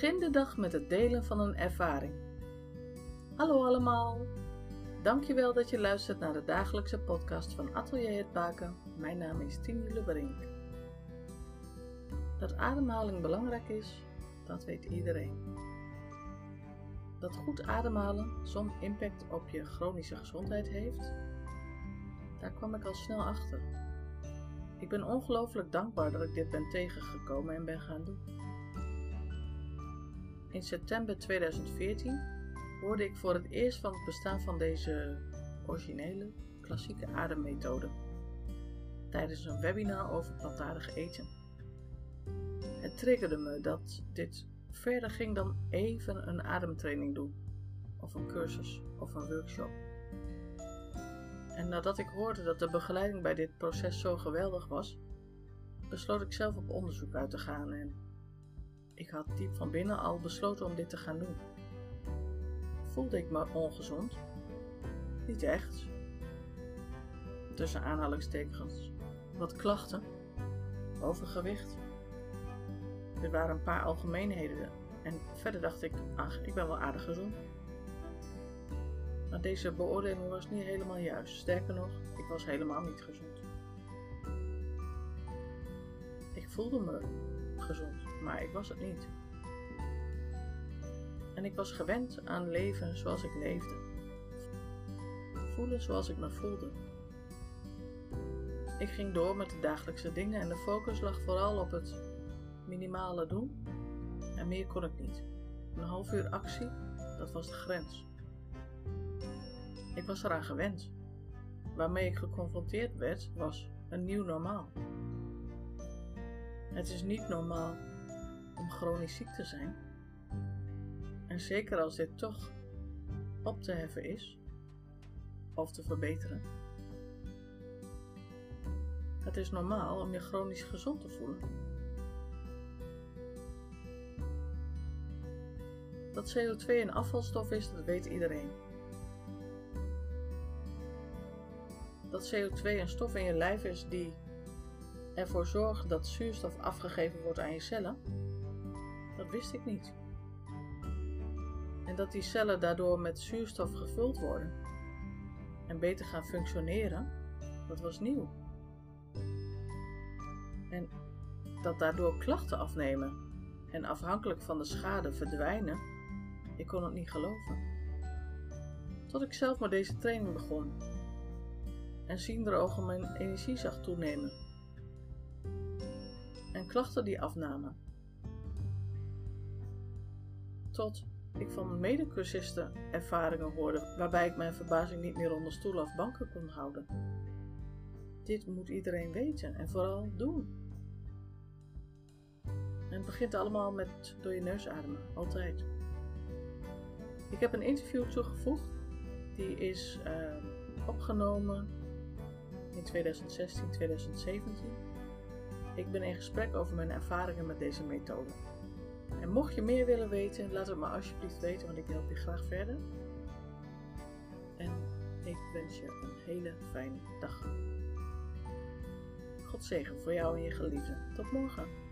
Begin de dag met het delen van een ervaring. Hallo allemaal! Dankjewel dat je luistert naar de dagelijkse podcast van Atelier Het Baken. Mijn naam is Tini Lebrink. Dat ademhaling belangrijk is, dat weet iedereen. Dat goed ademhalen zo'n impact op je chronische gezondheid heeft, daar kwam ik al snel achter. Ik ben ongelooflijk dankbaar dat ik dit ben tegengekomen en ben gaan doen. In september 2014 hoorde ik voor het eerst van het bestaan van deze originele, klassieke ademmethode tijdens een webinar over plantaardig eten. Het triggerde me dat dit verder ging dan even een ademtraining doen, of een cursus of een workshop. En nadat ik hoorde dat de begeleiding bij dit proces zo geweldig was, besloot ik zelf op onderzoek uit te gaan en ik had diep van binnen al besloten om dit te gaan doen. Voelde ik me ongezond? Niet echt. Tussen aanhalingstekens. Wat klachten? Overgewicht? Er waren een paar algemeenheden en verder dacht ik, ach, ik ben wel aardig gezond. Maar deze beoordeling was niet helemaal juist. Sterker nog, ik was helemaal niet gezond. Ik voelde me gezond, maar ik was het niet. En ik was gewend aan leven zoals ik leefde. Voelen zoals ik me voelde. Ik ging door met de dagelijkse dingen en de focus lag vooral op het minimale doen. En meer kon ik niet. Een half uur actie, dat was de grens. Ik was eraan gewend. Waarmee ik geconfronteerd werd, was een nieuw normaal. Het is niet normaal om chronisch ziek te zijn. En zeker als dit toch op te heffen is, of te verbeteren. Het is normaal om je chronisch gezond te voelen. Dat CO2 een afvalstof is, dat weet iedereen. Dat CO2 een stof in je lijf is die ervoor zorgt dat zuurstof afgegeven wordt aan je cellen, dat wist ik niet. En dat die cellen daardoor met zuurstof gevuld worden en beter gaan functioneren, dat was nieuw. En dat daardoor klachten afnemen en afhankelijk van de schade verdwijnen, ik kon het niet geloven. Tot ik zelf met deze training begon en ziender ogen mijn energie zag toenemen en klachten die afnamen. Tot ik van medecursisten ervaringen hoorde waarbij ik mijn verbazing niet meer onder stoelen of banken kon houden. Dit moet iedereen weten en vooral doen. En het begint allemaal met door je neus ademen, altijd. Ik heb een interview toegevoegd, die is uh, opgenomen in 2016, 2017. Ik ben in gesprek over mijn ervaringen met deze methode. En mocht je meer willen weten, laat het me alsjeblieft weten, want ik help je graag verder. En ik wens je een hele fijne dag. God zegen voor jou en je geliefden. Tot morgen.